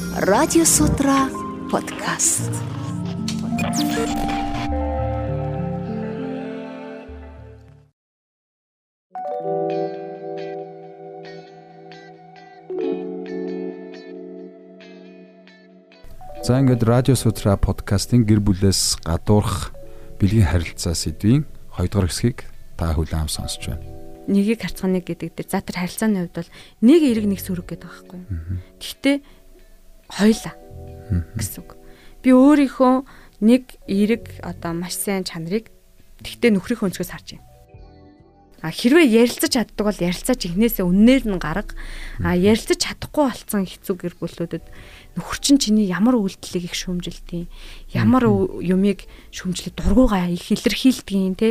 Радио Сутра подкаст. За ингээд радио сутра подкастын гэр бүлээс гадуурх бэлгийн харилцаа сэдвийн 2 дугаар хэсгийг та хүлээн авсан сонсч байна. Нэгийг харцгааны гэдэг дээр за тэр харилцааны хувьд бол нэг эрэг нэг сөрөг гэдэг байхгүй. Гэхдээ хоёлаа гэсэн үг. Би өөрийнхөө нэг эрэг одоо маш сайн чанарыг тэгтээ нөхрийнхөө өнцгөөс харж байна. А хэрвээ ярилцаж чаддаг бол ярилцаж ихнээсээ үннээр нь гарга. А ярилцаж чадахгүй болцсон хэцүү гэр бүлүүдэд нөхөр чинь чиний ямар үйлдэлийг их шөмжилдэг ямар юмыг шөмжлөд дургуугаа их илэрхийлдэг те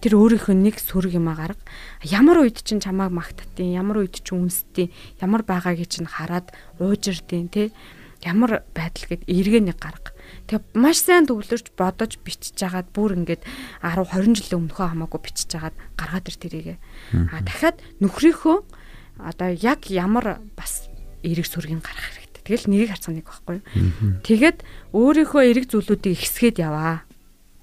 тэр өөрийнхөө нэг сүрэг юм а гарга. Ямар үед ч чамааг магтдیں۔ Ямар үед ч үнсдیں۔ Ямар байгаагийг ч хараад уужирдیں, тэ. Ямар байдал гээд эргээ нэг гарга. Тэгээ маш сайн төвлөрч бодож бичиж агаад бүр ингээд 10 20 жилийн өмнөхөө хамаагүй бичиж агаад гаргаад ир тэрийгээ. А дахиад нөхрийнхөө одоо яг ямар бас эрэг сүргийн гарах хэрэгтэй. Тэгэл нэг харцсан нэг байхгүй юу. Тэгээд өөрийнхөө эрэг зүйлүүдийг ихсгээд яваа.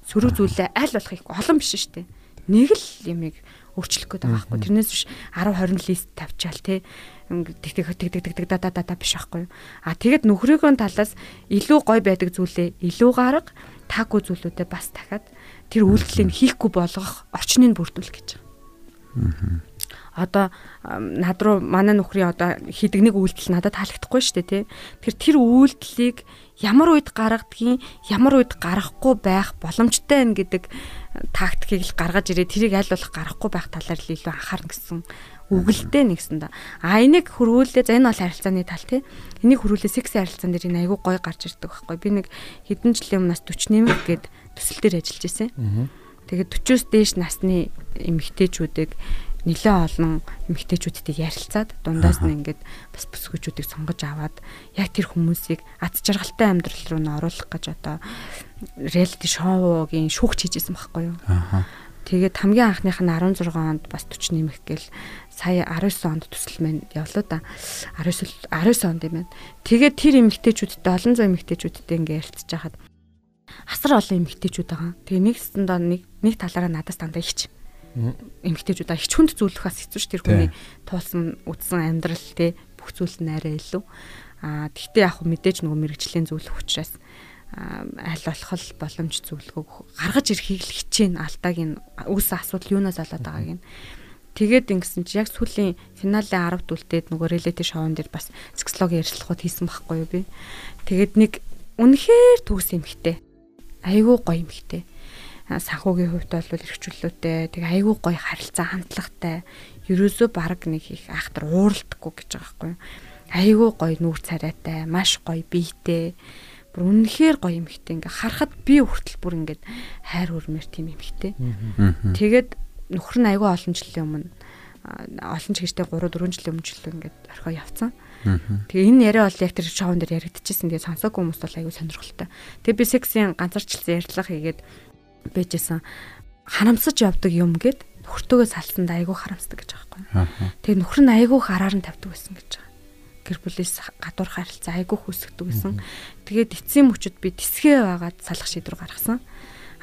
Сөрөг зүйлээ аль болох их олон биш шүү дээ нэг л юмыг өөрчлөх гээд байгаа байхгүй. Тэрнээс биш 10 20 лист тавьчаал те. Тэг тэг тэг тэг да да да биш байхгүй юу? А тэгэд нөхрийнхөө талаас илүү гой байдаг зүйлээ илүү гарга таагүй зүйлүүдээ бас дахиад тэр үйлдэлийг хийхгүй болгох орчныг бүрдүүл гэж. Байгаа одоо над руу манай нөхрийн одоо хийдэг нэг үйлдэл надад таалагдахгүй шүү дээ тий. Тэгэхээр тэр үйлдэлийг ямар үед гаргадгийг ямар үед гаргахгүй байх боломжтой байна гэдэг тактикийг л гаргаж ирээ тэрийг аль болох гаргахгүй байх талаар л илүү анхаарна гэсэн үгэлтэй нэгсэн да. А энийг хөрвүүлээ за энэ бол харилцааны тал тий. Энийг хөрвүүлээ секси харилцаан дээр энэ айгүй гой гарч ирдэг байхгүй. Би нэг хэдэн жилийн өмнөөс 40 нэмэх гээд төсөл дээр ажиллаж байсан. Тэгээд 40-оос дээш насны эмэгтэйчүүдийг нэлээ олон эмэгтэйчүүдтэй ярилцаад дундаас нь ингээд бас бүсгүүчүүдийг сонгож аваад яг тэр хүмүүсийг аз жаргалтай амьдрал руу н оруулах гэж одоо реалити шоугийн шүүгч хийжсэн байхгүй юу. Тэгээд хамгийн анхных нь 16 онд бас 40 нэмэх гээл сая 19 онд төсөл маань явлаа да. 19 19 онд юм байна. Тэгээд тэр эмэгтэйчүүдтэй олон зуун эмэгтэйчүүдтэй ингээд ярилцж хахад асар олон эмэгтэйчүүд байгаа. Тэгээ нэг стандарт нэг нэг талаараа надаас дандаа ихч эмгтээчүүд их хүнд зүйлхээс хэцүү ш тэр хүний туулсан үтсэн амьдрал те бүх зүйл нь арай илүү. А тэгтээ яг мэдээж нөгөө мэрэгжлийн зүйл учраас аль болох боломж зөвлөгөө гаргаж ирэхийг л хичээн алдааг нь үс асуудал юунаас болоод байгааг нь. Тэгээд ингэсэн чи яг сүүлийн финалийн 10 дүлтээд нөгөө реалити шоун дээр бас сексологи ярилцлагууд хийсэн байхгүй юу би? Тэгээд нэг үнэхээр төгс эмхтэй айгүй гоё эмхтэй санхүүгийн хувьд бол эрхчлөлттэй тэг айгүй гоё харилцаа хандлагатай. Ерөөсөө баг нэг их ахтар ууралдаггүй гэж байгаа байхгүй айгүй гоё нүүр царайтай маш гоё биетэй. Бүр үнэхээр гоё эмхтэй ингээ харахад би хүртэл бүр ингээд хайр хүрмээр тийм эмхтэй тэгээд нөхөр нь айгүй олон жилийн өмнө олон ч гэжтэй 3 4 жилийн өмнө жилөө ингээд орхоо явцсан. Тэгээ энэ яриа бол яг тэр шоунд дээр яригдчихсэн. Тэгээ сонсоогүй хүмүүс бол аягүй сонирхолтой. Тэгээ би сексийн ганцаарчлсан ярилцлага хийгээд байжсэн харамсаж явдаг юм гэд нөхөртөөгөө салсанд айгүй харамсдаг гэж байгаа байхгүй. Тэгээ нөхөр нь айгүй хараар нь тавьдаг байсан гэж байгаа. Гэр бүлээс гадуур харилцаа айгүй хүсгдэг байсан. Тэгээд эцсийн мөчөд би тисгээ байгаад салах шийдвэр гаргасан.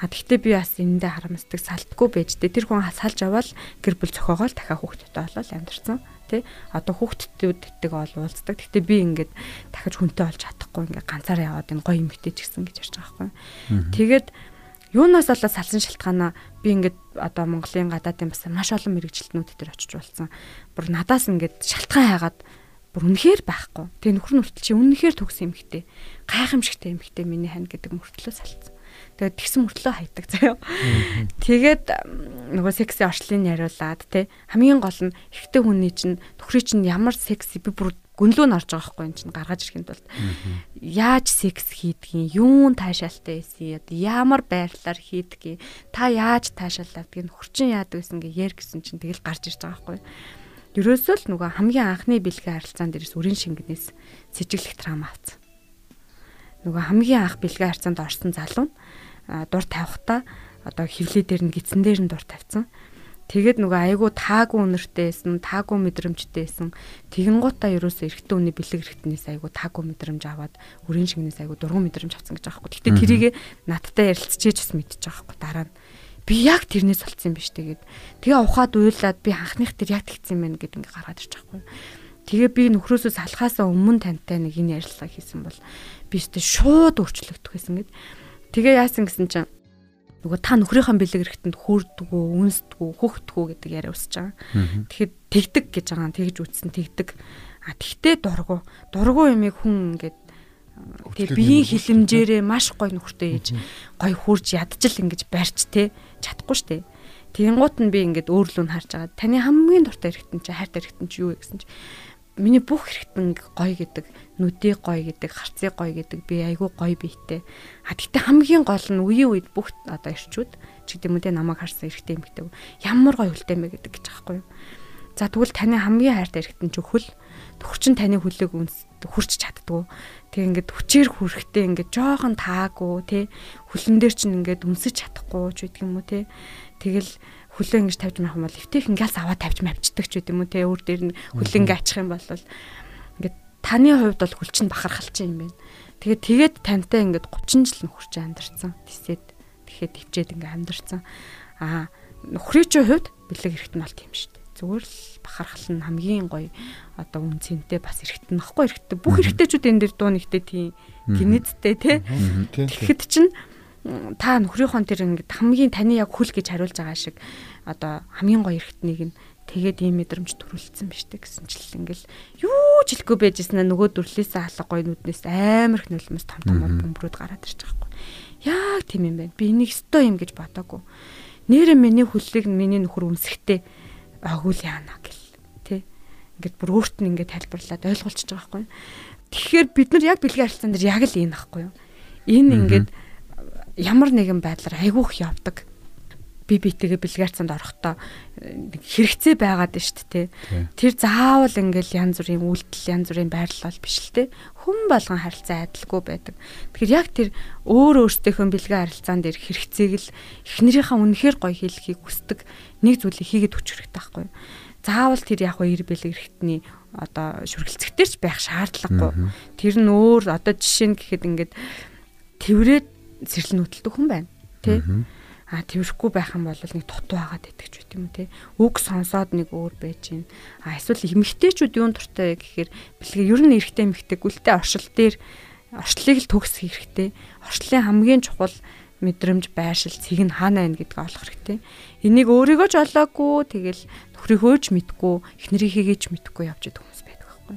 А тэгтээ би бас энэндээ харамсдаг салтгүй байж дээ. Тэр хүн салж аваад гэр бүл зохиогоол дахиад хүүхдтэй болол амьдэрсэн. Тэ одоо хүүхдүүдтэйг ол уулздаг. Тэгтээ би ингээд дахиж хүнтэй болж чадахгүй ингээд ганцаараа яваад энэ гоё эмгтэй ч гэсэн гэж ярьж байгаа байхгүй. Тэгээд юунаас болоод салсан шалтгаанаа би ингээд одоо Монголын гадаадын бас маш олон мэрэгжилтнүүд дээр очиж болсон. Бүр надаас ингээд шалтгаан хайгаад бүр үнэхээр байхгүй. Тэгээ нөхөр нь хүртэл чи үнэхээр төгс эмхтэй. Гайхамшигтай эмхтэй миний хань гэдэг мөртлөө салцсан. Тэгээд тэгсэн мөртлөө хайдаг заяа. Тэгээд нөгөө секси орчлын яриулаад те хамгийн гол нь ихтэй хүний чинь нөхрий чинь ямар секси би бүр гүнлүү нь орж байгаа хгүй энэ чинь гаргаж ирэхэд бол яаж секс хийдгийг юун таашаалтай байсан ямар байрлалаар хийдгийг та яаж таашаалдаг нөхөрчин яадаг гэсэн гээ яар гэсэн чинь тэгэл гарч ирж байгаа хгүй. Ерөөсөө л нөгөө хамгийн анхны бэлгийн харилцаан дээрээс өрийн шингэнээс сэжиглэх трама авсан нөгөө хамгийн анх бэлгийн харилцаанд орсон залуу дур тавихтаа одоо хевлээ дээр нь гидсэн дээр нь дур тавьсан Тэгээд нөгөө айгүй таагүй үнэртэй байсан, таагүй мэдрэмжтэй байсан. Тэгэн гутаа ерөөсөө эрэгтэй үний бэлэг эрэгтнээс айгүй таагүй мэдрэмж аваад үрийн шигнээс айгүй дургуун мэдрэмж авсан гэж байхгүй. Гэтэ тэрийг надтай ярилцчихэж бас мэдчихэж байхгүй дараа нь. Би яг тэрнээс болцсон юм биш тэгээд. Тэгээ ухаад уйлаад би анхных тэр яг тэгсэн юм байна гэд ингээ гаргаад ирчих байхгүй. Тэгээ би нөхрөөсөө салхаасаа өмнө тантай нэг энэ ярилцлага хийсэн бол би өөртөө шууд өөрчлөгдөх байсан гэд. Тэгээ яасан гэсэн чинь нөгөө та нөхрийнхөө бэлэг эрэхтэнд хөөрдгөө, үнсдгөө, хөхтгөө гэдэг яриа өсөж байгаа. Тэгэхэд тэгдэг гэж байгаа. Тэгж үтсэн тэгдэг. А тэгтээ дургу. Дургу юмыг хүн ингээд тэгээ биеийн хилэмжээрээ маш гой нөхөртэй ээж гой хурж ядчил ингэж барьч те чадахгүй штэ. Тэнгуут нь би ингээд өөрлөө нь харж байгаа. Таны хамгийн дуртай эрэхтэн чи хайртай эрэхтэн чи юу вэ гэсэн чи миний бүх хэрэгтэн гоё гэдэг, нүдээ гоё гэдэг, харцыг гоё гэдэг би айгүй гоё биетэй. А тэгтээ хамгийн гол нь үеийн үед бүх одоо ирчүүд ч гэдэм үү те намайг харсан эрэгтэй гэдэг. Ямар гоё хөлтэй мэ гэдэг гэж аахгүй юу. За тэгвэл таны хамгийн хайртай эрэгтэн ч өхөл төгчин таны хүлээг үнс хурч чаддгүй. Тэг ингээд хүчээр хүрэхтэй ингээд жоохон таагүй те хүлэн дээр чинь ингээд үнсэж чадахгүй ч гэдэг юм уу те. Тэгэл хөлөө ингэж тавьж байх юм бол эвтэх ингээс аваад тавьж мавчдаг ч гэдэм үү те өөр дээр нь хөлөө ингэ ачих юм бол ингээд таны хувьд бол хөл чинь бахархалч юм байна. Тэгээд тэгээд тантай ингээд 30 жил нөхөрч амьдарсан. Тэсээд тэгэхэд төвчээд ингээ амьдарсан. Аа нөхрийн чинь хувьд бэлэг эрэхтэн бол тийм шүү дээ. Зүгээр л бахархал нь хамгийн гоё одоо үн цэнтэй бас эрэхтэн нөхгүй эрэхтэн бүх эрэхтэйчүүд энэ дэр дуу нэгтэй тийм гинэдтэй те. Тэгэхэд чинь та нөхрийнхөө тэр ингээд хамгийн таны яг хүл гэж хариулж байгаа шиг одоо хамгийн гоё эргэтнийг нь тэгээд ийм мэдрэмж төрүүлсэн биз дээ гэсэн чил ингээл юу ч хэлэхгүй байжсэн нөгөө дүрлээсээ алга гоё нүднээс амар их нулимс том том бөмбөрүүд гараад ирж байгаа хгүй. Яг тийм юм байна. Би энийг өстой юм гэж бодоагүй. Нэрэ миний хүллийг миний нөхөр үнсэхтэй агуул яана гэл. Тэ. Ингээд бүр өөрт нь ингээд тайлбарлаад ойлгуулчихж байгаа хгүй. Тэгэхээр бид нар яг бэлгийн харилцаан дээр яг л энэ ахгүй юу. Энэ ингээд mm -hmm ямар нэгэн байдлаар айгүйх явдаг би битэйгээ бэлгаарцанд орохдоо хэрэгцээ байгаад шүү дээ. Тэр заавал ингээл янз бүрийн үйлдэл янз бүрийн байрлал бол биш л дээ. Хүн болгон харилцаа адилгүй байдаг. Тэгэхээр яг тэр өөр өөртөөхөө бэлгээ харилцаан дээр хэрэгцээг л эхнэрийнхээ үнэхээр гоё хийлхийг хүсдэг нэг зүйлийг хийгээд өчөх хэрэгтэй байхгүй? Заавал тэр яг хоёр бэлэг хэрэгтний одоо шүргэлцэгтэр ч байх шаардлагагүй. Тэр нь өөр одоо жишээ нь гэхэд ингээд тэрврээд сэрлэн хөдөлдөг хүн байна. Тэ? А тэрхгүй байх юм бол нэг дутуу хагаад идэх ч үт юм те. Үг сонсоод нэг өөр байж гин. А эсвэл эмэгтэйчүүд юун дуртай гэхээр бэлгээ ер нь эрэгтэй эмэгтэй гүлтэй оршил дээр оршлыг л төгсөх хэрэгтэй. Оршлын хамгийн чухал мэдрэмж байршил цэг нь хаана байна гэдгийг олох хэрэгтэй. Энийг өөрийгөө ч олоогүй тэгэл нөхрийнхөө ч мэдгүй эхнэрийнхээ ч мэдгүй явж идэх хүмүүс байдаг байхгүй.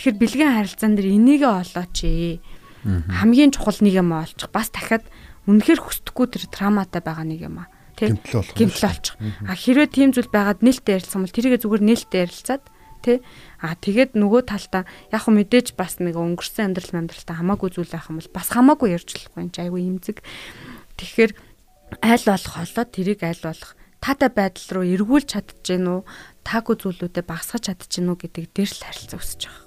Тэгэхээр бэлгийн харилцаан дээр энийгээ олооч ээ хамгийн чухал нэг юм олчих. Бас дахиад үнэхээр хүсдэггүй тэр трауматай байгаа нэг юм аа. Тэг. Гэмтэл олчих. А хэрвээ тийм зүйл байгаад нээлттэй ярилцсан бол тэрийг зүгээр нээлттэй ярилцаад тий а тэгээд нөгөө талдаа яг хөө мэдээж бас нэг өнгөрсөн амьдрал амьдралтаа хамаагүй зүйл байх юм бол бас хамаагүй ярьж болохгүй чи айгүй имзэг тэгэхээр айл болох холоо тэрийг айл болох таатай байдал руу эргүүлж чадчихэв үү таагүй зүйлүүдэд багасгаж чадчихэв үү гэдэг дээр л харилцаа өсөж байгаа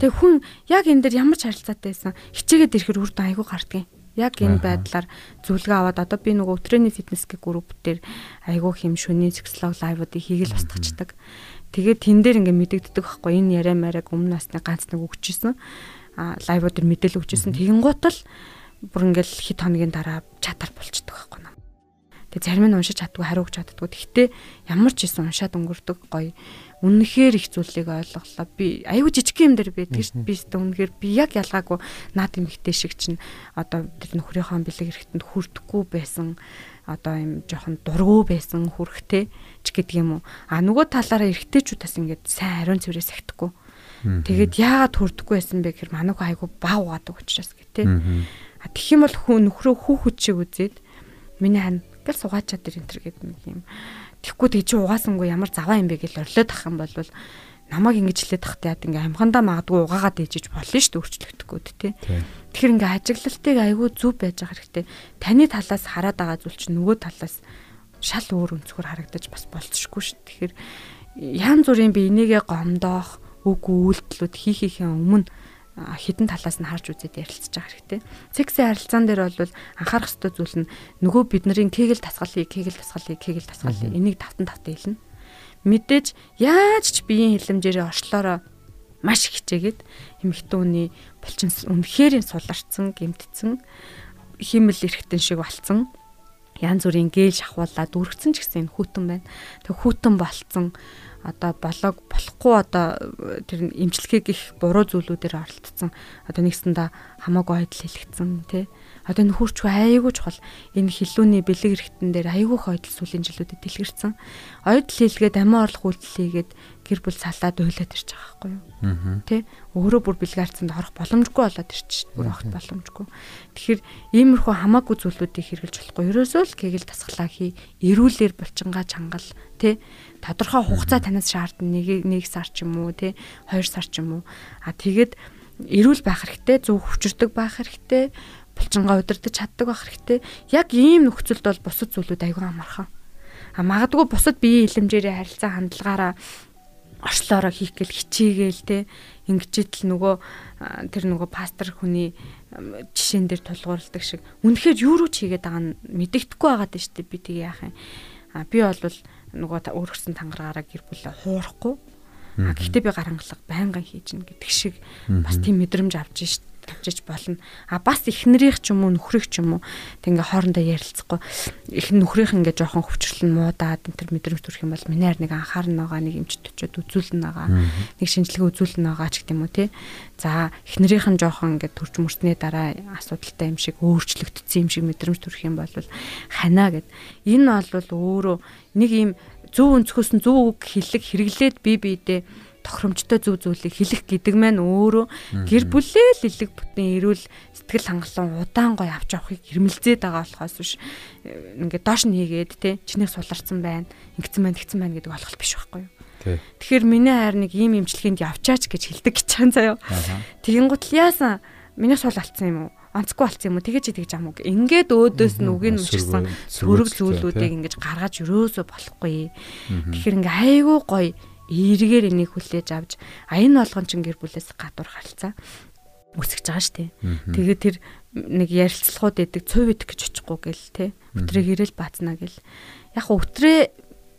Тэгээ хүн яг энэ дээр ямар ч харилцаатай байсан хичээгээд ирэхэр үрд айгүй гардгийн. Яг энэ байдлаар зөвлөгөө аваад одоо би нөгөө өтрээний фитнес гэх групп дээр айгүй хэм шөнийн сексолог лайвуудыг хийгээл устгачдаг. Тэгээд тэн дээр ингээ мэдэгддэг байхгүй энэ яриа мараг өмнө насны ганц нэг өгчээсэн. А лайвууд дээр мэдээлэл өгчээсэн. Тэгэн гутал бүр ингээл хит хоногийн дараа чатар болчдөг байхгүй нам. Тэг зарим нь уншиж чаддгүй хариу өгч чаддгүй. Гэхдээ ямар ч исэн уншаад өнгөрдөг гоё үнэхээр их зүйлийг ойлголоо. Би аюу жижиг юм дээр байдаг шүү дээ. Би өөртөө үнэхээр би яг ялгаагүй наад эмэгтэй шиг чинь одоо тэр нөхрийнхөө бэлэг эрэхтэнд хүрдэхгүй байсан одоо юм жоохон дургу байсан хүрхтэй ч гэдэг юм уу. А нөгөө талаараа эргэжтэйчүүдээс ингээд сайн ариун цэврээ сахихгүй. Тэгээд яагаад хүрдэхгүй байсан бэ гэхээр манайх айгу бав угаадаг учраас гэх тээ. А тэгэх юм бол хүн нөхрөө хүү хүчийг үзээд миний хань гэл сугаачаад тэр энэ төр гэдэг юм Тэгэхгүй тэг чи угаасангүй ямар заваа юм бэ гэж орлоод ах юм бол намайг ингэж хэлээд тахтай яд ингээ амхандаа магадгүй угаагаад ээжиж болно шүү дээ өөрчлөгдөхгүй тий. Тэгэхээр ингээ ажиглалтыг айгүй зүв байж байгаа хэрэгтэй. Таны талаас хараад байгаа зүйл чинь нөгөө талаас шал өөр өнцгөр харагдаж бас болцсохгүй шүү. Тэгэхээр ян зүрийн би энийгээ гомдоох үгүй үйлдэлүүд хийхийнхээ өмнө хідэн талаас нь харж үзээд ярилцаж байгаа хэрэгтэй. Сексийн харилцаан дээр бол анхаарах ёстой зүйл нь нөгөө бидний кегэл тасгалыг, кегэл тасгалыг, кегэл тасгалыг энийг тавтан тавтан хэлнэ. Мэдээж яаж ч биеийн хилэмжээрээ орчлоороо маш хичээгээд эмэгтүүний булчин үнэхээр суларцсан, гэмтцэн химэл эрэхтэн шиг болцсон янз бүрийн гээл шахуулаад үргэцэн ч гэсэн энэ хүүтэн байна. Тэг хүүтэн болцсон одоо болоог болохгүй одоо тэр имчилгээг их буруу зүйлүүдээр оролцсон. Одоо нэгсэндээ хамаагүй ойдл хэлэгдсэн тий. Одоо энэ хурчгүй айгүй чухал энэ хилүүний бэлэг хэрэгтэн дээр айгүй хойдл сүлийн жилүүдэд дэлгэрсэн. Ойдл хэлгээд амин орлох үйлдэл хийгээд гэр бүл салаад уйлаад ирж байгаа байхгүй юу. Тэ өөрөө бүр бэлгаарцанд орох боломжгүй болоод ирчих. Бүр огт боломжгүй. Тэгэхээр иймэрхүү хамаагүй зүйлүүдийг хэрэгжилж болохгүй. Ерөөсөө л кегэл тасглаа хий. Ирүүлэр булчингаа чангал тэ тодорхой хугацаа танаас шаардна. Нэг нэг сар ч юм уу тэ хоёр сар ч юм уу. А тэгээд эрүүл байх хэрэгтэй, зөв хүчрдэг байх хэрэгтэй булчингаа удирдах чаддаг байх хэрэгтэй. Яг ийм нөхцөлд бол бусад зүйлүүд аягүй амархан. А магадгүй бусад биеийн хилэмжээрээ харилцаа хандлагаараа орчлоороо хийх гэл хичээгээл те. Ингэжэд л нөгөө тэр нөгөө пастор хүний жишээн дээр тулгуурладаг шиг. Үнэхээр юу руу ч хийгээд байгаа нь мэдэгдэхгүй байгаад байна шүү дээ би тийг яах юм. А би бол нөгөө өөргөрсөн тангараагаараа гэр бүлээ хуурахгүй. Гэхдээ би гар хангалга байнгын хийж гин гэдэг шиг бас тийм мэдрэмж авч шít тавьчих болно. А бас эхнэрийнх ч юм уу нөхрийнх ч юм уу тэг ингээ хоорондоо ярилцахгүй их нөхрийнх ингээ жоохон хөвчрлэн муудаад энэ төр мэдрэмж төрөх юм бол миний харь нэг анхаарна байгаа нэг эмчт очиод үзүүлнэ байгаа. Нэг шинжилгээ үзүүлнэ байгаа ч гэдэм үү те. За эхнэрийнх нь жоохон ингээ төрч мөрсний дараа асуудалтай юм шиг өөрчлөгдсөн юм шиг мэдрэмж төрөх юм бол ханаа гэд. Энэ бол өөрөө нэг юм зөв өнцгөөс нь зөв үг хэлэг хэрэглээд бие биедээ тохиромжтой зөв зүйлийг хэлэх гэдэг маань өөрөө гэр бүлээ л илэг бүтэн эрүүл сэтгэл хангалуун удаан гой авч явахыг хэрмэлзээд байгаа болохоос биш ингээд доош нь хийгээд те чиний суларсан байна ингэсэн байна тэгсэн байна гэдэг болох биш байхгүй юу? Тэгэхээр миний хайр нэг ийм имчилгээнд явчаач гэж хэлдэг гэж чан заяо. Тэгэнгუთ л яасан? Миний сул алдсан юм уу? онцгүй болсон юм уу? Тэгэж тэгж ам үг ингээд өөдөөс нь үгийг мөчсөн сөрөг зүйлүүдийг ингэж гаргаж өрөөсө болохгүй. Тэгэхээр ингээ айгүй гоё эргээр энийг хүлээж авч а энэ болгон чин гэр бүлээс гадуур харилцаа үсгэж байгаа шүү дээ. Тэгээд тэр нэг ярилцлагууд эдэг цув идэх гэж очихгүй гэл те. Өтрийг ирэл баацна гэл. Яг өтрээ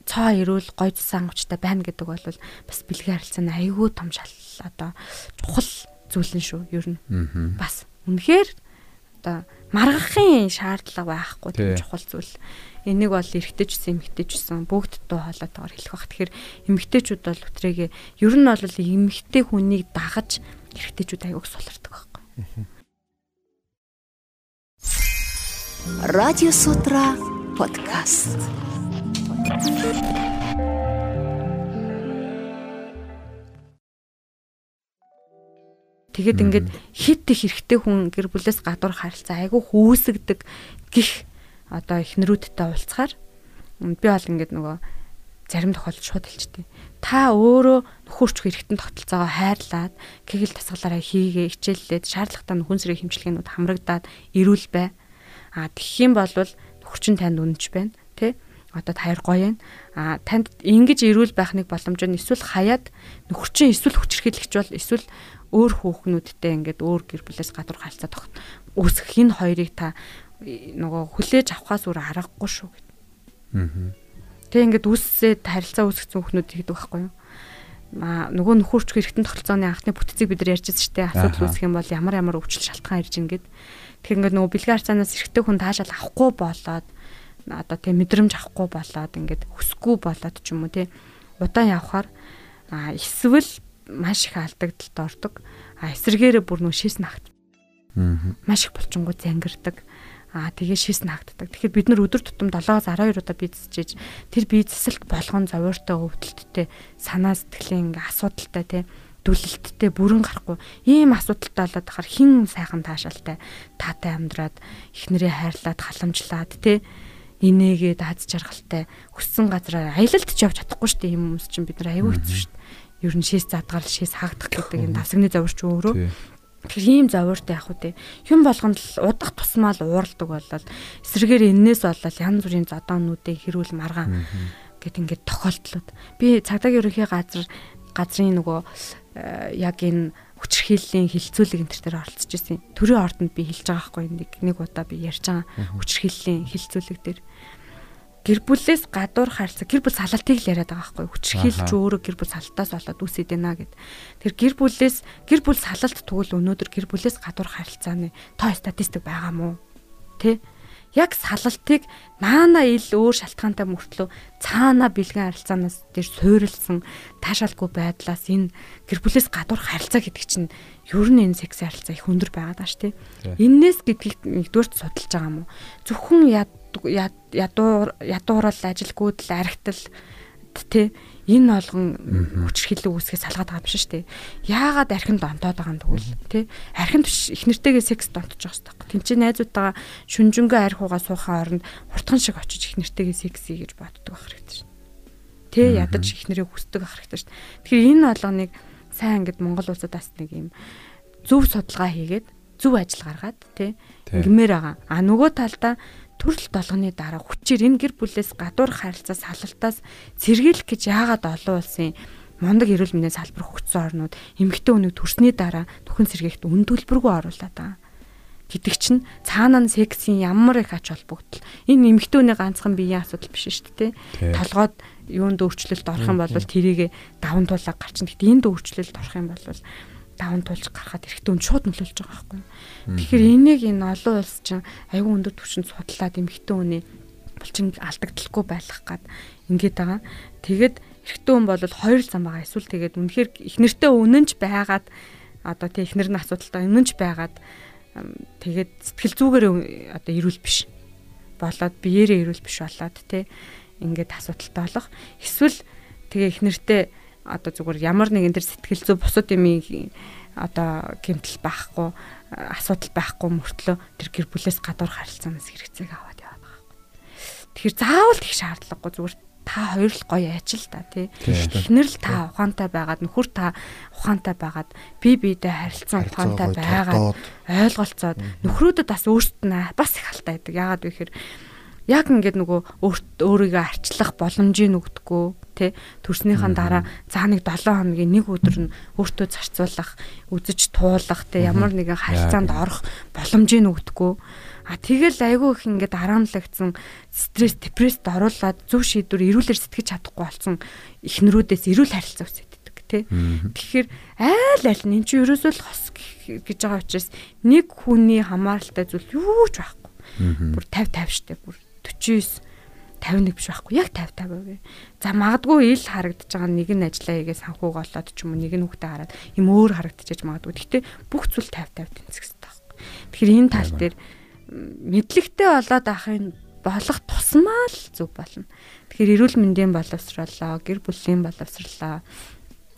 цоо ирүүл гойж сангавчтай байна гэдэг бол бас бэлгийн харилцааны айгүй том шал одоо чухал зүйл нь шүү ер нь. Бас үнэхээр одоо маргахын шаардлага байхгүй тийм чухал зүйл. Энийг бол эргэжтэй ч эмэгтэй ч гэсэн бүгд дуу хоолоотойгоор хэлэх бах. Тэгэхээр эмэгтэйчүүд бол өтрээгээ ер нь бол эмэгтэй хүнийг дагаж эргэжтэйчүүд аяг сулардаг байхгүй. Радио Сутра подкаст. Тэгээд ингээд хит их хэрэгтэй хүн гэр бүлээс гадуур харилцаа айгүй хүүсгдэг гих одоо эхнэрүүдтэй уулзахаар би бол ингээд нөгөө зарим тохиолдолд шууд хэлчихдээ. Та өөрөө нөхөрч хэрэгтэн тогтолцоогоо хайрлаад кегэл тасгалаараа хийгээ хичээллээд шаардлагатай хүн сэрэг хэмжлэгээнүүд хамрагдаад ирүүл бай. А тэгэх юм бол нөхөрчин танд үнэнч байна тий одоо таяр гоё юм. А танд ингэж ирүүл байх нэг боломж нь эсвэл хаяад нөхөрчин эсвэл хүчрхийлэгч бол эсвэл өөр хүүхнүүдтэй ингээд өөр гэр бүлээс гадуур харилцаа тогт үүсгэх энэ хоёрыг та нөгөө хүлээж авахаас өөр аргагүй шүү гэд. Аа. Тэг ингээд үүссээд харилцаа үүсгэсэн хүүхнүүд хийдэг байхгүй юу? Аа нөгөө нөхөрч хэрэгтэн тогтолцооны анхны бүтцийг бид нар ярьжсэн шүү дээ. Асуудал үүсэх юм бол ямар ямар өвчлөл шалтгаан ирж ингээд. Тэгэхээр ингээд нөгөө бэлгийн харьцаанаас эрэгтэй хүн таашаал авахгүй болоод одоо тийм мэдрэмж авахгүй болоод ингээд хүсэхгүй болоод ч юм уу тий удаан явхаар эсвэл маш их алдагдaltaд ордог. А эсэргээрээ бүр нөө шээс нагт. Маш их булчингууд зангирдаг Аа тэгээ шээс наагддаг. Тэгэхээр бид нар өдөр тутам 7-12 удаа бийцчиж тэр бие засалт болгон зовоортой өвдөлттэй санаа сэтгэлийн ингээ асуудалтай те дүлэлттэй бүрэн гарахгүй ийм асуудалтай болоод хахаар хин сайхан таашаалтай таатай амьдраад эхнэрээ хайрлаад халамжлаад те инээгээ дааз жаргалтай хүссэн газараа аялалд ч явж чадахгүй шүү дээ ийм хүмүүс чинь бид нар аягүй хэцүү шүү дээ ер нь шээс задгаал шээс хаагдах гэдэг энэ давсагны заварч өөрөө. Тэгэхээр ийм зовоортой явах үү. Юм болгонд л удах тусмаа л ууралдаг болол эсрэгээр энээс болол янз бүрийн зодоонуудыг хэрүүл маргаан гэт ингээд тохиолдлууд. Би цагдаагийн ерөнхий газар газрын нөгөө э, яг энэ хүчрхийллийн хилцүүлэг энэ төр оролцож ирсэн. Төрийн ордонд би хэлж байгаа байхгүй нэг нэг удаа би ярьж байгаа хүчрхийллийн хилцүүлэг дээр гэр бүлээс гадуур харьцаа гэр бүл салалтыг л яриад байгаа байхгүй хүчрхийлж өөрөө гэр бүл салтаас болоод үсэд байна гэд. Тэр гэр бүлээс гэр бүл салалт тэгвэл өнөөдөр гэр бүлээс гадуур харилцааны тоо статистик байгаа мó? Тэ? яг салалтыг наана ил өөр шалтгаантай мөртлөө цаана бэлгэн харилцаанаас дээр суурилсан таашаалгүй байдлаас энэ гэр бүлээс гадуур харилцаа гэдэг чинь ер нь энэ секс харилцаа их өндөр байгаад байна шүү дээ. Иннээс гэдгийг нэгдүгürt судалж байгаа юм уу? Зөвхөн ядуур ядуурал ажилгүйдэл архитал тий энэ болгон хүчрхийлэл үүсгэж салгаад байгаа юм шиг дээ. Яагаад архинд онтоод байгаа юм тэгвэл тий? Архинд биш их нэртэйгээ секс донтож байгаа дээ. Тин чи найзуудтайгаа шүнжэнгөө архиугаа суухан оронд хурдхан шиг очиж их нэртэйгээ секс хийж боддог байх хэрэгтэй шүү. Тий ядаж их нэрээ хүсдэг байх хэрэгтэй шүү. Тэгэхээр энэ болгоныг сайн ингээд Монгол улсадаас нэг юм зөв судалгаа хийгээд зөв ажил гаргаад тий ингэмээр байгаа. А нөгөө талдаа төрөл долгоны дараа хүчээр энэ гэр бүлээс гадуур харилцаа салалтаас сэргийлэх гэж яагаад олон улсын мундаг эрүүл мэндийн салбар хөгжсөн орнууд эмэгтэй хүнийг төрсний дараа түхэн сэргийгт үн төлбөргүй оруулаад байгаа? Гэдэг чинь цаанаа нь сексийн ямар их ач холбогдол энэ эмэгтэй хүний ганцхан биеийн асуудал биш шүү дээ толгойд юунд өөрчлөлт орох юм бол тэрийг даван туулаа гарчин гэхдээ энд өөрчлөлт орох юм бол даван туулж гарахад эрэгтэй хүн шууд нөлөөлж байгаа байхгүй. Тэгэхээр энийг энэ олон улс чинь аюул өндөр түвшинд судлаад эмэгтэй хүний булчин алдагдaltaгүй байх гад ингээд байгаа. Тэгээд эрэгтэй хүн бол хоёр зам байгаа. Эсвэл тэгээд үнэхээр их нэртэй үнэнч байгаад одоо тий их нэр нь асуудалтай үнэнч байгаад тэгээд сэтгэл зүгээр одоо ирүүл биш болоод биеэрээ ирүүл биш болоод тий ингээд асуудалтай болох. Эсвэл тэгээ их нэртэй одоо зүгээр ямар нэгэн төр сэтгэл зүй бусад юм одоо гэмтэл байхгүй асуудал байхгүй мөртлөө тэр гэр бүлээс гадуур харилцаанаас хэрэгцээг аваад яваад байгаа байхгүй. Тэгэхээр заавал их шаардлагагүй зүгээр та хоёр л гоё ажил та тий. Эхнэр л та ухаантай байгаад нөхөр та ухаантай байгаад би биедээ харилцан ухаантай байгаад ойлголцоод нөхрүүдэд бас нь бас их алтай байдаг. Яагаад вэ гэхээр яг ингээд нөгөө өөрийгөө арчлах боломжийг өгдөггүй тий төрснийхэн дараа за нэг 7 хоногийн нэг өдөр нь өөртөө зарцуулах үзэж туулах тий ямар нэгэн харилцаанд орох боломжийг өгдөггүй а тэгэл айгүй их ингээд араамлагдсан стресс депресд оруулаад зөв шийдвэр эрүүлэр сэтгэж чадахгүй болсон эхнэрүүдээс эрүүл харилцаа үсэддэг тий тэгэхээр айл аль нь чинь ерөөсөө л хос гэж байгаа учраас нэг хүний хамааралтай зүйл юу ч байхгүй. Бүр 50 50 штэ бүр 49 51 биш байхгүй яг 50 50 вэ. За магадгүй ил харагдаж байгаа нэг нь ажиллаа хийгээ санхүүг олоод ч юм уу нэг нь хүүхдээ хараад юм өөр харагдчихэж магадгүй. Гэхдээ бүх зүйл 50 50 тэнцэх хэрэгтэй байхгүй. Тэгэхээр энэ тал дээр мэдлэгтэй болоод ахын болох тусмаа л зүг болно. Тэгэхээр эрүүл мэндийн боловсруулаа, гэр бүлийн боловсруулаа,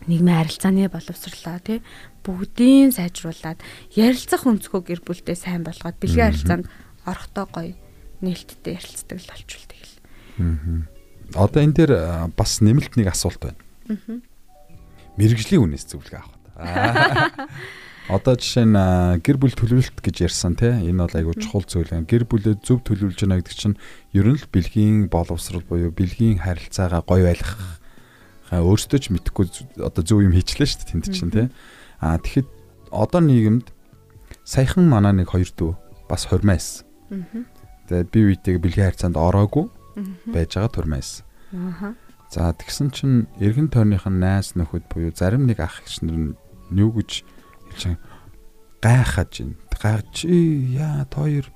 нийгмийн харилцааны боловсруулаа тий бүгдийн сайжруулад ярилцах өнцгөө гэр бүлтэй сайн болгоод бэлгийн харилцаанд орохдоо гоё нээлттэй ярилцдаг л болчулдаг л. Аа. Одоо энэ дээр бас нэмэлт нэг асуулт байна. Аа. Мэргэжлийн үнээс зөвлөгөө авах. Аа. Одоо жишээ нь гэр бүл төлөвлөлт гэж ярьсан тий энэ бол айгүй чухал зүйл юм. Гэр бүлээ зөв төлөвлөж байна гэдэг чинь ер нь л бэлгийн боловсрал буюу бэлгийн харилцаагаа гоё байлгах өөртөө ч мэдхгүй одоо зөв юм хийчлээ шүү дээ тэнд чинь тий. Аа тэгэхэд одоо нийгэмд саяхан манаа нэг хоёр дүү бас хурмаас. Аа. Тэгээд би үйтэйг бэлгийн харьцаанд ороогүй байж байгаа турмаас. Аа. За тэгсэн чинь эргэн тойрныхын найс нөхөд буюу зарим нэг ах эгчнэр нь юу гэж хэлж гайхаж байна. Гайж яа тооёр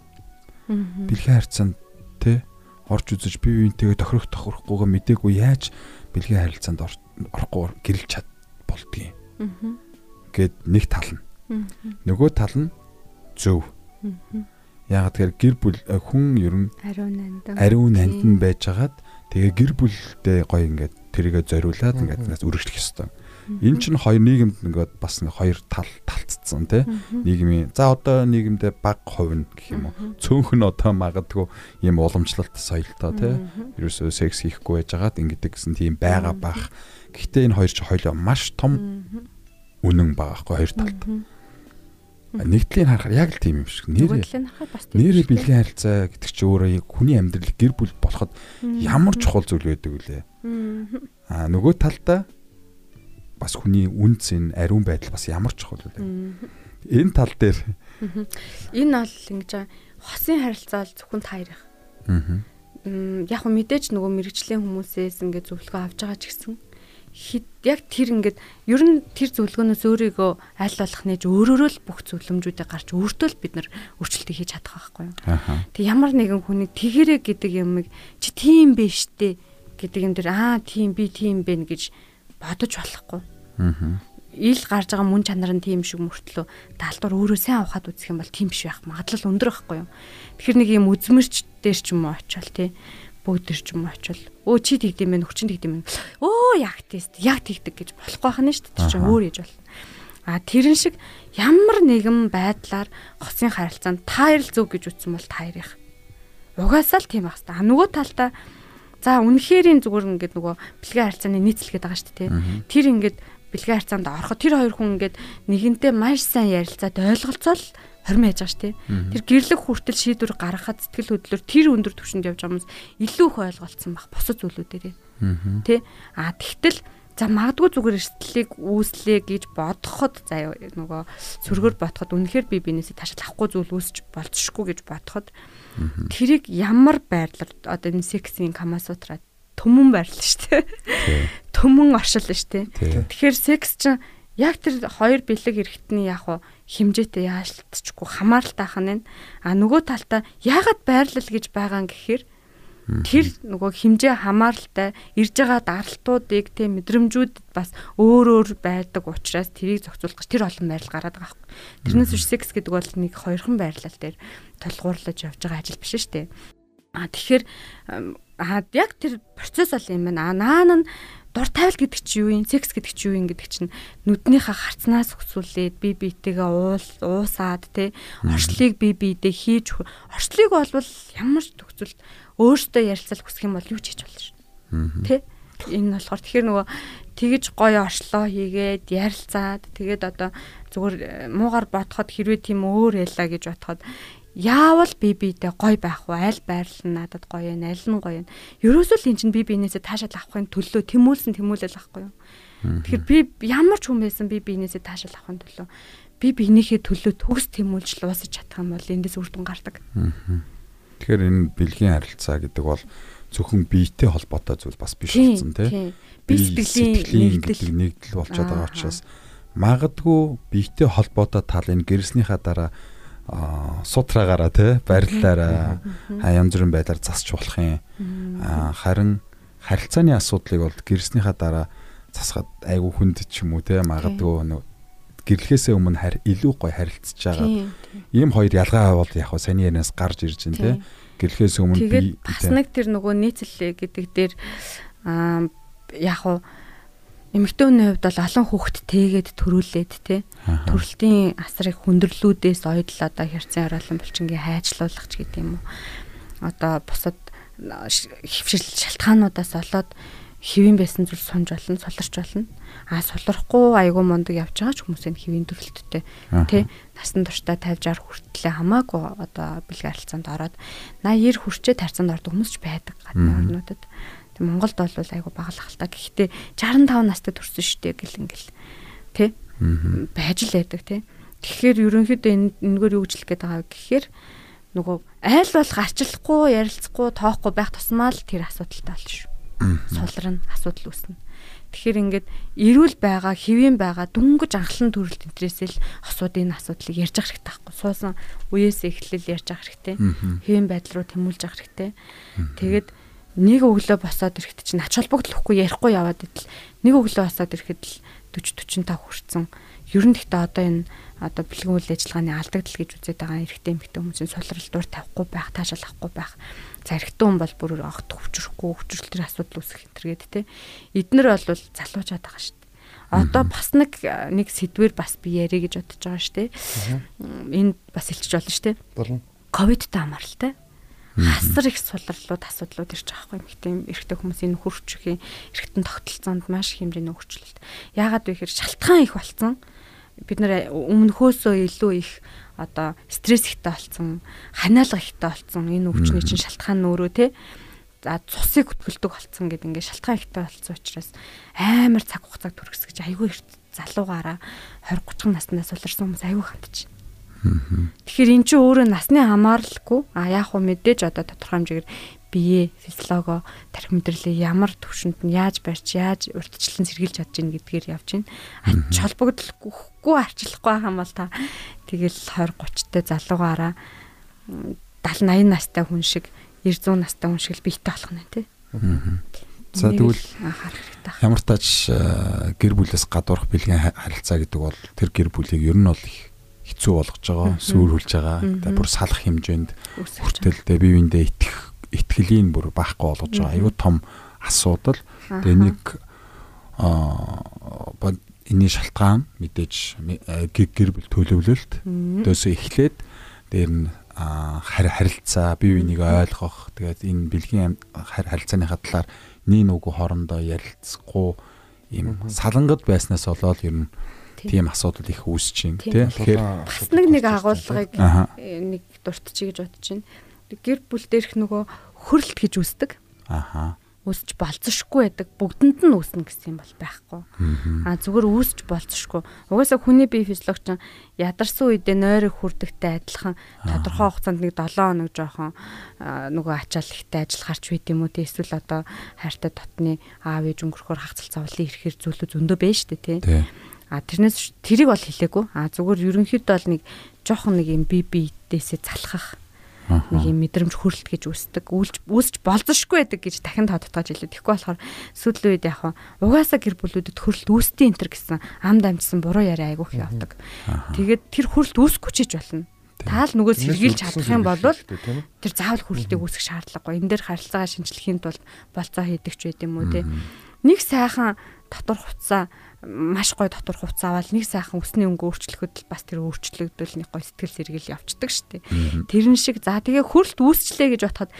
бэлгийн харьцаанд тэ орж үзэж би үйтэйгээ тохирох тохирохгүйгээ мдээгүй яаж бэлгийн харилцаанд орохгүй гэрэлж чад болдгийг. Гэт нэг тал нь. Нөгөө тал нь зөв. Яг тэгэхээр гэр бүл э, хүн ер нь ариун нандин нандин байжгаад тэгээ гэр бүлдээ гоё ингээд тэрийгэ зориулаад ингээд нас үргэлжлэх ёстой. Энэ чинь хоёр нийгэмд ингээд бас нэг хоёр тал талцсан тий. Нийгмийн за одоо нийгэмдээ баг хувь гэх юм уу. Цөөнх нь одоо магадгүй ийм уламжлалт соёлтой тий. Ерөөсөө секс хийхгүй байжгаад ингээд гэсэн тийм байгаа бах. Гэхдээ энэ хоёр ч хоёлоо маш том үнэн байгаа хгүй хоёр талд. Нэгдлийн харахаар яг л тийм юм шиг. Нэрээ нэрээ бэлгийн харилцаа гэдэг чи өөрөө хүний амьдрал гэр бүл болоход ямар чухал зүйл байдаг вүлээ. Аа нөгөө талдаа бас хүний үн цэн ариун байдал бас ямар чухал вэ? Энэ тал дээр энэ бол ингэж хосын харилцаа бол зөвхөн та хоёрын. Аа. Яг мэдээж нөгөө мэрэгжлийн хүмүүсээс ингээд зөвлөгөө авч байгаа ч гэсэн хит яг тэр ингээд ер нь тэр зөвлөгөөнөөс өөрийгөө аль болох нээж өөрөөрөө л бүх зөвлөмжүүдийг гарч өөртөө л бид нар өөрчлөлтийг хийж чадах байхгүй юу. Тэг ямар нэгэн хүний тэгэрэг гэдэг юмыг чи тийм биш дээ гэдэг юм дээр аа тийм би тийм бэ гэж бодож болохгүй. Аа ил гарч байгаа мөн чанар нь тийм шиг мөртлөө даалдвар өөрөө сайн авахад үзэх юм бол тийм биш байх магадлал өндөр байхгүй юу. Тэгэхээр нэг юм үзмэрч дээр ч юм уу очивол тий бүгд уу очивол өө чи тэгдэм байх хүчин тэгдэм байх өө яг тест яг тэгдэг гэж болохгүй хана шүү дээ. Чи өөр яж бол а тэрэн шиг ямар нэгэн байдлаар хосын харилцаанд таарл зөв гэж үтсэн бол таарих угаасаа л тийм байх хэвээр. А нөгөө талдаа за үнэхэрийн зүгээр ингээд нөгөө бэлгийн харилцааны нийцэлгээд байгаа шүү дээ тэр ингээд бэлгийн харьцаанд ороход тэр хоёр хүн ингээд нэгэнтэй маш сайн ярилцаад ойлголцоол хорим яаж байгаа ш тий. Тэр гэрлэг хүртэл шийдвэр гаргахад сэтгэл хөдлөлөөр тэр өндөр түвшинд явж байгаа хүмүүс илүү их ойлголцсон баг бусад зүйлүүдээрээ. Тий. А тэгтэл за магадгүй зүгээр эрсдлийг үүслэе гэж бодоход за нөгөө сүргөр бодоход үнэхээр би бинээсээ таашаал авахгүй зүйл үүсч болцшгүй гэж бодоход тэрийг ямар байдлаар одоо энэ сексийн камасутра төмөн байрлал шүү дээ. Төмөн оршил шүү дээ. Тэгэхээр секс чинь яг тэр хоёр бэлэг эргэтний яг хуу химжээтэй яалтчгүй хамааралтай хань нь а нөгөө талдаа яагаад байрлал гэж байгаа юм гэхээр тэр нөгөө химжээ хамааралтай ирж байгаа даралтуудыг тэ мэдрэмжүүд бас өөр өөр байдаг учраас тэрийг зохицуулах гэж тэр олон байрал гараад байгаа хэрэг. Тэрнээс биш секс гэдэг бол нэг хоёрхан байрлал дээр толгуурлаж явж байгаа ажил биш шүү дээ. А тэгэхээр яг тэр процесс бол юм байна. А наан нь дур тавил гэдэг чи юу юм, секс гэдэг чи юу юм гэдэг чинь нүднийхээ харцнаас өсвүүлээд би биетэйгээ уул уусаад те орчлыг би биедээ хийж орчлыг болвол ямар ч төгсөлт өөртөө ярилцал хүсэх юм бол юу ч хийж болно шүү. Тэ? Энэ болохоор тэгэхээр нөгөө тэгж гоё оршлоо хийгээд ярилцаад тэгээд одоо зүгээр муугар бодоход хэрвээ тийм өөр ялла гэж бодоход яавал би биедээ гой байх вэ? Аль байрлал нь надад гоё вэ? Аль нь гоё вэ? Ерөөсөө л эн чинь би биенээсээ таашаал авахын төлөө тэмүүлсэн тэмүүлэл авахгүй юу? Тэгэхээр би ямар ч хүн байсан би биенээсээ таашаал авахын төлөө би биенийхээ төлөө төгс тэмүүлж луусаж чадах юм бол эндээс үр дүн гардаг. Тэгэхээр энэ бэлгийн харилцаа гэдэг бол зөвхөн биетэй холбоотой зүйл бас биш болсон тийм. Би сэтгэлийн нэгдэл нэгдэл болчиход байгаа учраас магадгүй биетэй холбоотой тал энэ гэрснийхаа дараа сутраагаараа тий бариллаараа янз бүрийн байдлаар засч болох юм. Харин харилцааны асуудлыг бол гэрснийхаа дараа засахад айгүй хүнд ч юм уу тий магадгүй нэг гэрлэхээсээ өмнө харь илүү гой харилцаж байгаа. Ийм хоёр ялгаа бол яг хаа саний ярианаас гарч ирж байна тий. Гэрлэхээс өмнө би бас нэг тэр нөгөө нийцэлээ гэдэг дээр аа яг хаа эмэгтэйний хувьд бол олон хүүхэд тэгээд төрүүлээд те төрөлтийн асрыг хүндрэлүүдээс ойдл одоо хэрцэн ороолон булчингийн хайжлуулах ч гэдэг юм уу одоо бусад хөвшил шалтгаануудаас олоод хэвэн байсан зүйл сунж болно суларч болно а сулрахгүй айгүй мундаг явж байгаа ч хүмүүсийн хэвийн төрөлттэй. Тий насан туршдаа 50 60 хүртлээ хамаагүй одоо бэлэг харилцаанд ороод 80 90 хүрчээ тарцанд ордог хүмүүс ч байдаг гадны орнуудад Тэг Монголд бол л та. Гэхдээ 65 настай төрсөн шүү дээ гэл ингээл. Тэ? Байж л байдаг тий. Тэгэхээр ерөнхийдөө энэ энэгээр юу гэж хэлэх гээд байгаа гэхээр нөгөө айл болох арчлахгүй, ярилцахгүй, тоохгүй байх тусмаа л тэр асуудалтай болно шүү. Сулрна, асуудал үүснэ. Тэгэхээр ингээд эрүүл байгаа, хэвэн байгаа, дүнгэж анхлан төрөлт энтрээсэл асуудаг энэ асуудлыг ярьж ах хэрэгтэй байхгүй. Суусан үеэс эхлэл ярьж ах хэрэгтэй. Хэвэн байдал руу тэмүүлж ах хэрэгтэй. Тэгээд нэг өглөө босоод ирэхэд чинь ач холбогдлохгүй ярихгүй яваад идэл нэг өглөө босоод ирэхэд л 40 45 хүрсэн. Ер нь гэхдээ одоо энэ одоо бэлгэн үйл ажиллагааны алдагдал гэж үзээд байгаа эрэгтэй эмэгтэй хүмүүсийн сулрал дуур тавихгүй байх, таашаал авахгүй байх. За эрэгтэй хүн бол бүр огт хөвчрөхгүй, хөвчрөл төр асуудал үүсэх хэтэргээд те. Эднэр бол залуучаад байгаа шүү дээ. Одоо бас нэг нэг сэдвэр бас би яриа гэж бодож байгаа шүү дээ. Энд бас хэлчих болно шүү дээ. Болно. Ковидтай хамааралтай хасар их сулрлууд асуудлууд ирж байгаа байхгүй эмэгтэй эрэгтэй хүмүүсийн хөрвчхийн эрэгтэн тогтолцоонд маш их хэмжээний өөрчлөлт. Яагаад вэ гэхээр шалтгаан их болсон. Бид нэр өмнөхөөсөө илүү их одоо стресс ихтэй болсон, ханиалга ихтэй болсон. Энэ өвчний чинь шалтгаан нь өөрөө те. за цусыг хөтгөлдөг болцсон гэдэг ингээд шалтгаан ихтэй болцсон учраас амар цаг хугацааг түргэсгэж айгүй их залуугаараа 20 30 наснаас улирсан хүмүүс айгүй байна. Тэгэхээр эн чинь өөрөө насны хамааралгүй а яг хөө мэдээж одоо тодорхой хэмжээгээр бие физиолого тарих мэдрэлээ ямар төвшөнд нь яаж барьж яаж урьдчилан сэргийлж чадж гин гэдгээр явж байна. Ач холбогдлохгүй арчлахгүй байгаа юм бол та тэгэл 20 30 та залуугаараа 70 80 настай хүн шиг 90 настай хүн шиг биетэй болох нь тий. За тэгвэл ямар тач гэр бүлээс гадуурх бэлгийн харилцаа гэдэг бол тэр гэр бүлийг ер нь бол их хэцүү болгож байгаа, сүрүүлж байгаа. Тэгээ бүр салах хэмжээнд хүртэлтэй бие биендээ итгэх итгэлийн бүр баахгүй болгож байгаа. Аюу том асуудал. Тэгээ нэг аа энэний шалтгаан мэдээж гэр бүл төлөвлөлт. Дөөсөө эхлээд дээр нь харилцаа бие биенийг ойлгох. Тэгээд энэ бэлгийн харилцааныхаа талаар нэг нүгүү хоорондоо ярилцахгүй. Ийм салангад байснаас болоод ер нь тийм асуудал их үүсэж байна тийм тэгэхээр бас нэг нэг агуулгыг нэг дуртчих гэж бодож байна. Гэр бүл дээрх нөгөө хөрөлт гэж үздэг ааа үүсч болцсошгүй байдаг. Бүгдэнд нь үүснэ гэсэн юм бол байхгүй. Аа зүгээр үүсч болцсошгүй. Угаасаа хүний бие физиологч ядарсан үедээ нойрыг хүрдэгтэй адилхан тодорхой хугацаанд нэг 7 хоног жоохон нөгөө ачаал ихтэй ажиллахарч байд юм уу? Те эсвэл одоо хайртай дотны аав ээж өнгөрөхөөр хагцал цавлын ирэхээр зүйлүүд зөндөө байна дээ те. А тэрнээс тэрийг бол хэлээгүй. А зүгээр ерөнхийдөө бол нэг жоохон нэг юм бие биедээсээ залхах нэг юм мэдрэмж хүрэлт гэж үсдэг үүсч болзошгүй байдаг гэж дахин тодтогож хэлээ. Тэгэхгүй болохоор сүүлийн үед яг угаасаа гэр бүлүүдэд хүрэлт үүсдээ энэ төр гэсэн амд амжсан буруу яриа айгүйх явдаг. Тэгээд тэр хүрэлт үүсэхгүй ч гэж болно. Таал нөгөө сэргийлж чадах юм бол тэр заавал хүрэлтийг үүсгэх шаардлагагүй. Энэ дээр харилцаагаа шинжлэхийн тулд болцоо хийдэг ч байд юм уу те. Нэг сайхан дотор хувцаа маш гой дотор хувцас аваад нэг сайхан өсний өнгө өөрчлөхөд бас тэр өөрчлөгдөл нэг гой сэтгэл сэргийл явцдаг штеп. Тэрэн шиг за тэгээ хөрөлт үүсчлээ гэж бодоход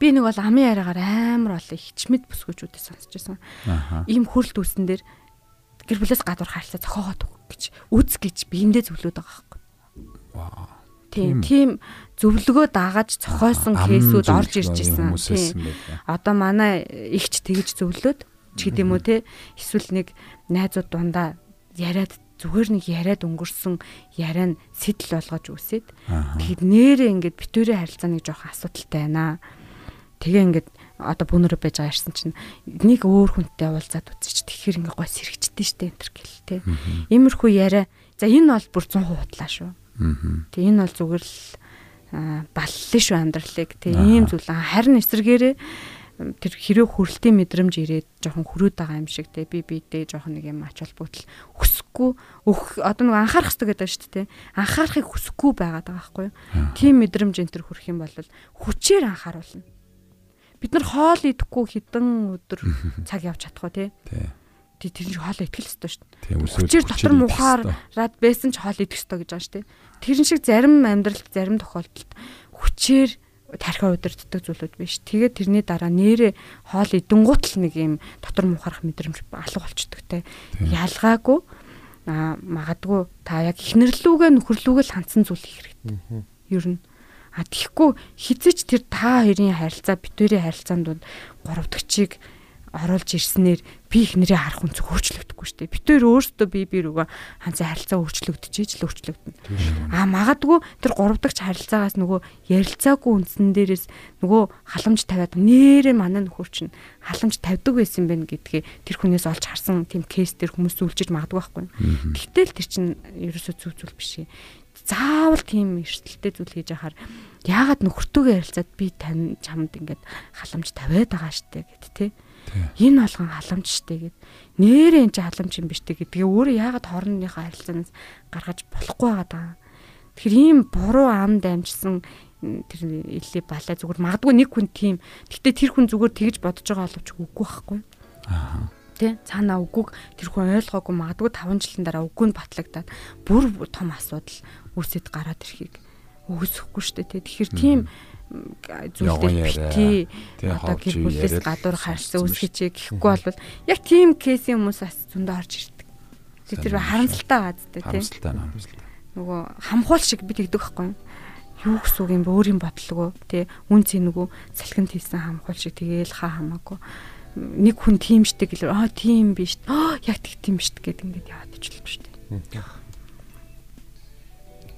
би нэг бол амын яриагаар амар олон хичмэд бүсгүүчүүдээ сонсч байсан. Ийм хөрөлт үүсэн дээр гэр бүлээс гадуур харилцаа зохиогоод гэж үз гэж биендээ зөвлөд байгаа байхгүй. Вау. Тийм, тийм зөвлөгөө дагаад цохойсон кейсүүд орж ирж ирсэн. Тийм. Одоо манай ихч тэгж зөвлөд ч гэдэм үү те эсвэл нэг найзууд дундаа яриад зүгээр нэг яриад өнгөрсөн яриа нь сэтэл болгож үсээд тэгэхэд нэрээ ингээд битүүрийн харилцааны жоохон асуудалтай байна. Тэгээ ингээд одоо бүнөрө байж байгаа ирсэн чинь нэг өөр хүнтэй уулзаад үзчих тэгэхээр ингээд гой сэрэгчтэй штэ энэ төр гэл те. Иймэрхүү яриа. За энэ бол бүр 100% хутлаа шүү. Тэг энэ бол зүгээр л баллаа шүү амьдралыг. Тэг ийм зүйл харин эсрэгээрээ тэр хэрэв хөрөлтийн мэдрэмж ирээд жоохон хөрөөд байгаа юм шиг те би бидээ жоохон нэг юм ач холбогдол өсөхгүй өх одоо нэг анхаарах хэрэгтэй гэдэг шүү дээ анхаарахыг хүсэхгүй байгаад байгаа байхгүй юу? Тийм мэдрэмж энэ төр хүрэх юм бол хүчээр анхааруулна. Бид нар хоол идэхгүй хідэн өдөр цаг явж чадахгүй те. Тэр чинь хоол идэх л ёстой шүү дээ. Хүчээр дотор мухаарад байсан ч хоол идэх ёстой гэж байгаа шүү дээ. Тэрэн шиг зарим амьдралд зарим тохиолдолд хүчээр тархиа удирддаг зүйлүүд биш. Тэгээд тэрний дараа нэрээ хоол идэнгуут л нэг юм дотор мухарах мэдрэмж алга болчдөг те. Ялгаагүй а магадгүй та яг ихнэрлүүгээ нөхөрлүүгээ л хандсан зүйл хийх хэрэгтэй. Ер нь а тэгэхгүй хизээч тэр та хоёрын харилцаа битүүрийн харилцаанд дунд гурав дахьчийг оруулж ирснээр би их нэрээ харах үнцэг өөрчлөгдөхгүй шүү дээ. Бид тээр өөрсдөө бие бие рүүгээ ханцаа харилцаа өөрчлөгдөж л өөрчлөгдөнө. Аа магадгүй тэр гурав дахь харилцаагаас нөгөө ярилцаагүй үндсэн дээрээс нөгөө халамж тавиад нэрээ манай нөхөр чинь халамж тавьдаг байсан байх гэдгээ тэр хүнээс олж харсан тийм кейс тэр хүмүүс үлжиж магадгүй байхгүй. Гэтэл тэр чинь ерөөсөө зүг зүйл биш ээ заавал тийм эрсдэлтэй зүйл хийж яхаар яагаад нөхөртөөгөө ярилцаад би тань чамд ингээд халамж тавиад байгаа штэ гэд тэ Энэ болгон халамж штэ гэд. Нэрээ энэ халамж юм биш тэ гэдгээ өөрөө яагаад хоорондынхаа харилцаанаас гаргаж болохгүй байгаа. Тэгэхээр ийм буруу ам дамжсан тэр илээ балай зүгээр магадгүй нэг хүн тийм. Гэтэ тэр хүн зүгээр тэгж бодож байгаа боловч үгүй байхгүй. Аа тий цаана үгүйг тэр хүн ойлгоогүй магадгүй 5 жилийн дараа үгүй нь батлагдаад бүр том асуудал үүсэт гараад ирэхийг өгсөхгүй шүү дээ тий тэгэхээр тийм зүйлтэй тий одоо гэр бүлээс гадуур харсан үсгэчээ гэхгүй бол яг тийм кейсийн хүмүүс бас зөндөө орж ирдэг. Тэр харамсалтай байгаа зү тий. Харамсалтай харамсалтай. Нөгөө хамхуул шиг би тэгдэг байхгүй юу? юу гэсэн үг юм бэ? Өөрийн бодлого тий үн цэнэгүү салхинд хийсэн хамхуул шиг тэгээл хаа хамаагүй нэг хүн тийм штэ гэлээ аа тийм биш аа яг тэг тийм штэ гэд ингээд яваад ижилсэн штэ.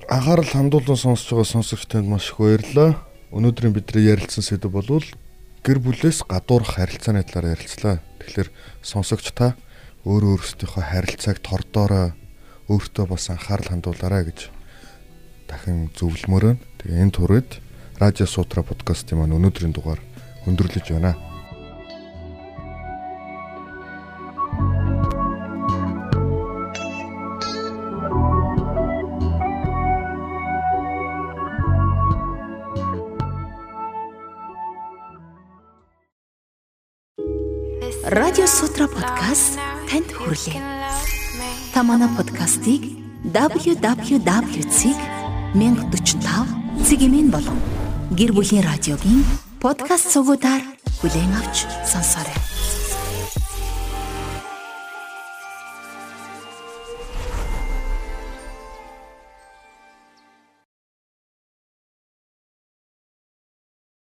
Анхаарал хандуулан сонсож байгаа сонсогчтанд маш их баярлалаа. Өнөөдрийн бидний ярилцсан сэдв бол гэр бүлээс гадуурх харилцааны талаар ярилцлаа. Тэгэхээр сонсогч та өөрөө өөрсдийнхөө харилцааг тордоороо өөртөө бас анхаарал хандуулаарай гэж дахин зөвлөмөр. Тэгээ энэ турид Радио Сутра подкастын маань өнөөдрийн дугаар өндөрлөж байна. Танд хүрэлээ. Та манай подкастыг www.1045 цэгмэн болон гэр бүлийн радиогийн подкаст цугуудаар хүлээн авч сонсоорой.